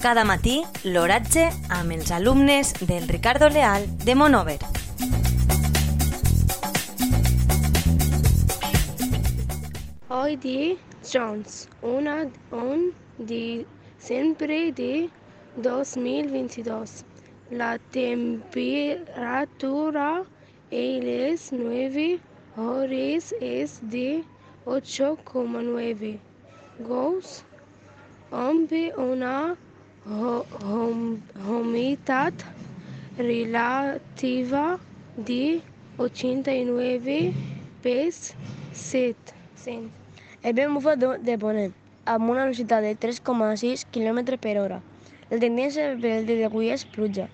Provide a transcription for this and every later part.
Cada matí, l'oratge amb els alumnes del Ricardo Leal de Monover. Hoy di Jones, una, un diciembre de 2022. La temperatura es 9 horas es de 8,9 grados. Hombre una ho- hum- humedad relativa de 89%. El vent bufa de, de ponent, amb una velocitat de 3,6 km per hora. La tendència per el dia d'avui és pluja.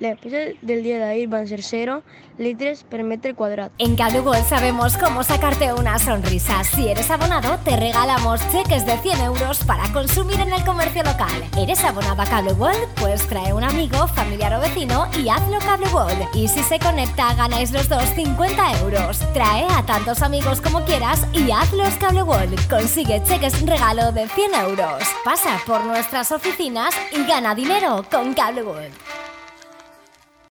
Les pluges del dia d'ahir van ser 0 litres per metre quadrat. En Cable World sabemos cómo sacarte una sonrisa. Si eres abonado, te regalamos cheques de 100 euros para consumir en el comercio local. ¿Eres abonado a Cable World? Pues trae un amigo, familiar o vecino y hazlo Cable World. Y si se conecta, ganáis los dos 50 euros. Trae a tantos amigos como quieras y hazlos Cable World. Consigue cheques regalo de 100 euros. Pasa por nuestras oficinas y gana dinero con Cable World.